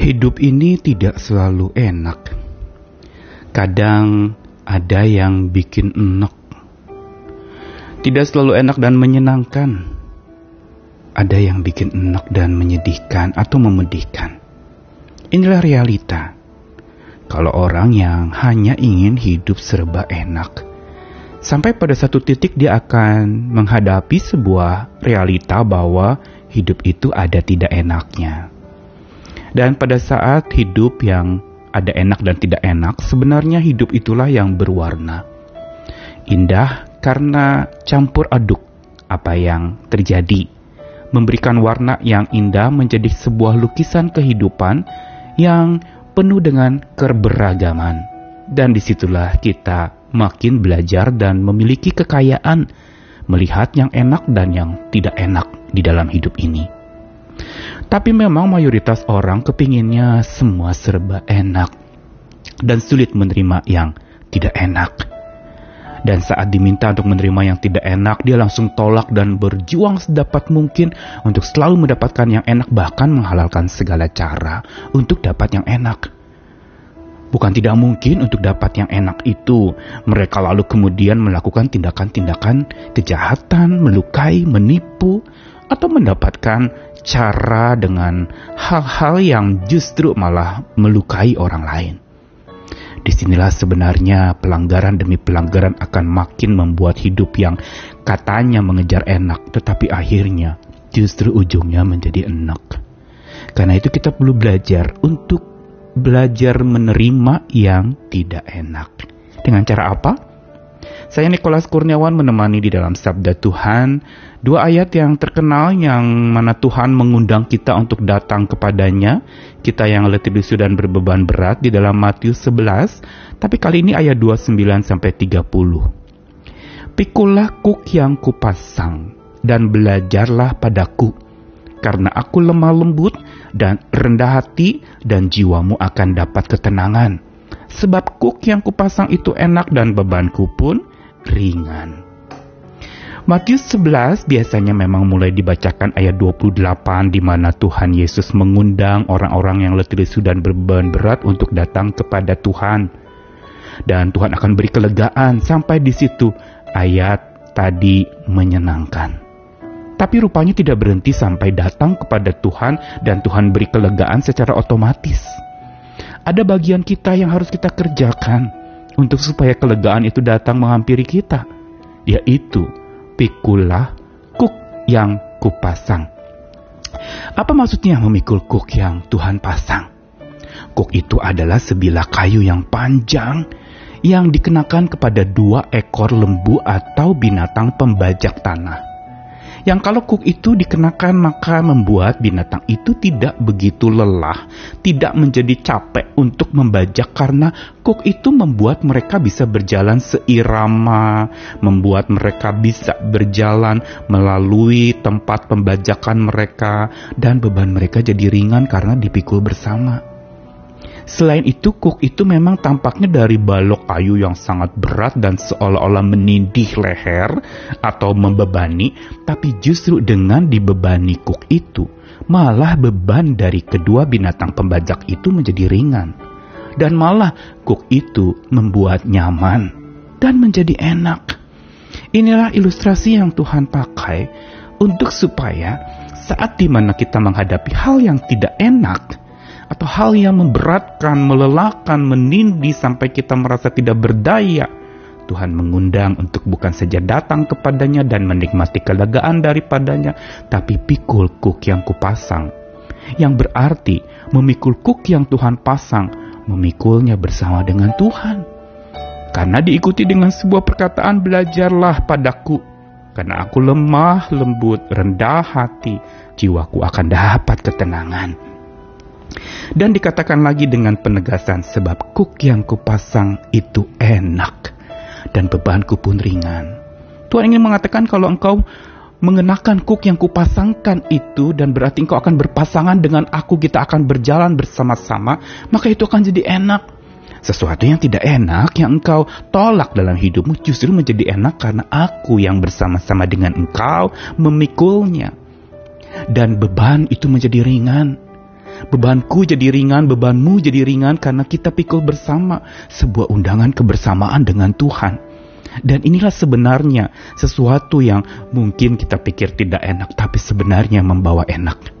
Hidup ini tidak selalu enak. Kadang ada yang bikin enak. Tidak selalu enak dan menyenangkan. Ada yang bikin enak dan menyedihkan atau memedihkan. Inilah realita. Kalau orang yang hanya ingin hidup serba enak, sampai pada satu titik dia akan menghadapi sebuah realita bahwa hidup itu ada tidak enaknya. Dan pada saat hidup yang ada enak dan tidak enak, sebenarnya hidup itulah yang berwarna. Indah karena campur aduk apa yang terjadi, memberikan warna yang indah menjadi sebuah lukisan kehidupan yang penuh dengan keberagaman. Dan di situlah kita makin belajar dan memiliki kekayaan melihat yang enak dan yang tidak enak di dalam hidup ini. Tapi memang mayoritas orang kepinginnya semua serba enak dan sulit menerima yang tidak enak. Dan saat diminta untuk menerima yang tidak enak, dia langsung tolak dan berjuang sedapat mungkin untuk selalu mendapatkan yang enak, bahkan menghalalkan segala cara untuk dapat yang enak. Bukan tidak mungkin untuk dapat yang enak itu, mereka lalu kemudian melakukan tindakan-tindakan kejahatan, melukai, menipu, atau mendapatkan cara dengan hal-hal yang justru malah melukai orang lain. Di sinilah sebenarnya pelanggaran demi pelanggaran akan makin membuat hidup yang katanya mengejar enak, tetapi akhirnya justru ujungnya menjadi enak. Karena itu kita perlu belajar untuk belajar menerima yang tidak enak. Dengan cara apa? Saya Nikolas Kurniawan menemani di dalam Sabda Tuhan dua ayat yang terkenal yang mana Tuhan mengundang kita untuk datang kepadanya, kita yang letih lesu dan berbeban berat di dalam Matius 11, tapi kali ini ayat 29 sampai 30. Pikulah kuk yang kupasang dan belajarlah padaku, karena aku lemah lembut dan rendah hati dan jiwamu akan dapat ketenangan. Sebab kuk yang kupasang itu enak dan bebanku pun ringan. Matius 11 biasanya memang mulai dibacakan ayat 28 di mana Tuhan Yesus mengundang orang-orang yang letih lesu dan berbeban berat untuk datang kepada Tuhan. Dan Tuhan akan beri kelegaan sampai di situ ayat tadi menyenangkan. Tapi rupanya tidak berhenti sampai datang kepada Tuhan dan Tuhan beri kelegaan secara otomatis. Ada bagian kita yang harus kita kerjakan untuk supaya kelegaan itu datang menghampiri kita, yaitu pikulah kuk yang kupasang. Apa maksudnya memikul kuk yang Tuhan pasang? Kuk itu adalah sebilah kayu yang panjang yang dikenakan kepada dua ekor lembu atau binatang pembajak tanah yang kalau kuk itu dikenakan maka membuat binatang itu tidak begitu lelah, tidak menjadi capek untuk membajak karena kuk itu membuat mereka bisa berjalan seirama, membuat mereka bisa berjalan melalui tempat pembajakan mereka dan beban mereka jadi ringan karena dipikul bersama. Selain itu, kuk itu memang tampaknya dari balok kayu yang sangat berat dan seolah-olah menindih leher atau membebani, tapi justru dengan dibebani kuk itu, malah beban dari kedua binatang pembajak itu menjadi ringan. Dan malah kuk itu membuat nyaman dan menjadi enak. Inilah ilustrasi yang Tuhan pakai untuk supaya saat di mana kita menghadapi hal yang tidak enak, atau hal yang memberatkan, melelahkan, menindih sampai kita merasa tidak berdaya, Tuhan mengundang untuk bukan saja datang kepadanya dan menikmati kelegaan daripadanya, tapi pikul kuk yang kupasang. Yang berarti memikul kuk yang Tuhan pasang, memikulnya bersama dengan Tuhan. Karena diikuti dengan sebuah perkataan belajarlah padaku, karena aku lemah, lembut, rendah hati, jiwaku akan dapat ketenangan. Dan dikatakan lagi dengan penegasan sebab kuk yang kupasang itu enak dan bebanku pun ringan. Tuhan ingin mengatakan kalau engkau mengenakan kuk yang kupasangkan itu dan berarti engkau akan berpasangan dengan aku kita akan berjalan bersama-sama maka itu akan jadi enak. Sesuatu yang tidak enak yang engkau tolak dalam hidupmu justru menjadi enak karena aku yang bersama-sama dengan engkau memikulnya. Dan beban itu menjadi ringan Bebanku jadi ringan, bebanmu jadi ringan karena kita pikul bersama sebuah undangan kebersamaan dengan Tuhan. Dan inilah sebenarnya sesuatu yang mungkin kita pikir tidak enak, tapi sebenarnya membawa enak.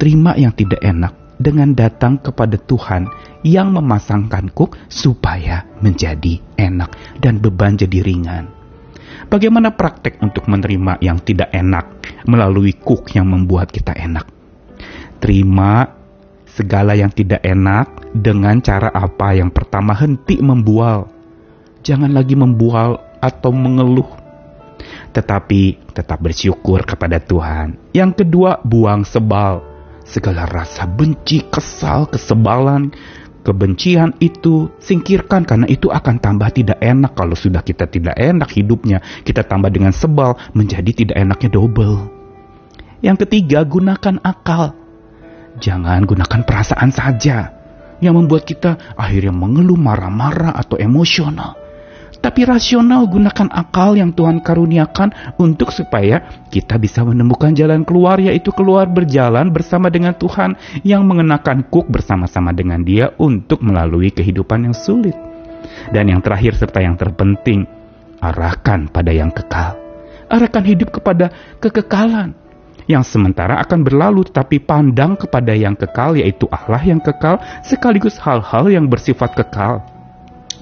Terima yang tidak enak dengan datang kepada Tuhan yang memasangkan kuk supaya menjadi enak dan beban jadi ringan. Bagaimana praktek untuk menerima yang tidak enak melalui kuk yang membuat kita enak? Terima segala yang tidak enak dengan cara apa? Yang pertama, henti membual. Jangan lagi membual atau mengeluh. Tetapi tetap bersyukur kepada Tuhan. Yang kedua, buang sebal. Segala rasa benci, kesal, kesebalan, kebencian itu singkirkan karena itu akan tambah tidak enak kalau sudah kita tidak enak hidupnya kita tambah dengan sebal menjadi tidak enaknya double yang ketiga gunakan akal Jangan gunakan perasaan saja yang membuat kita akhirnya mengeluh marah-marah atau emosional. Tapi rasional gunakan akal yang Tuhan karuniakan untuk supaya kita bisa menemukan jalan keluar yaitu keluar berjalan bersama dengan Tuhan yang mengenakan kuk bersama-sama dengan dia untuk melalui kehidupan yang sulit. Dan yang terakhir serta yang terpenting, arahkan pada yang kekal. Arahkan hidup kepada kekekalan yang sementara akan berlalu tapi pandang kepada yang kekal yaitu Allah yang kekal sekaligus hal-hal yang bersifat kekal.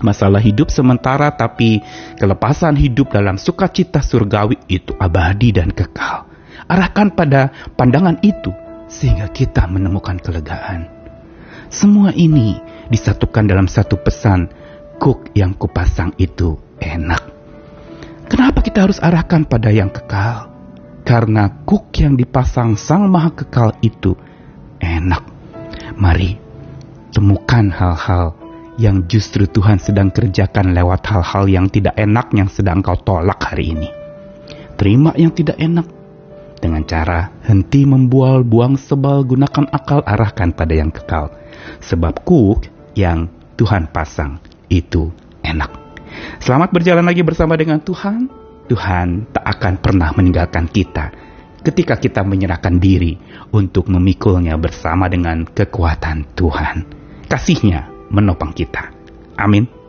Masalah hidup sementara tapi kelepasan hidup dalam sukacita surgawi itu abadi dan kekal. Arahkan pada pandangan itu sehingga kita menemukan kelegaan. Semua ini disatukan dalam satu pesan, kuk yang kupasang itu enak. Kenapa kita harus arahkan pada yang kekal? Karena kuk yang dipasang Sang Maha Kekal itu enak. Mari temukan hal-hal yang justru Tuhan sedang kerjakan lewat hal-hal yang tidak enak yang sedang kau tolak hari ini. Terima yang tidak enak dengan cara henti membual, buang sebal, gunakan akal, arahkan pada yang kekal. Sebab kuk yang Tuhan pasang itu enak. Selamat berjalan lagi bersama dengan Tuhan. Tuhan tak akan pernah meninggalkan kita ketika kita menyerahkan diri untuk memikulnya bersama dengan kekuatan Tuhan. Kasihnya menopang kita. Amin.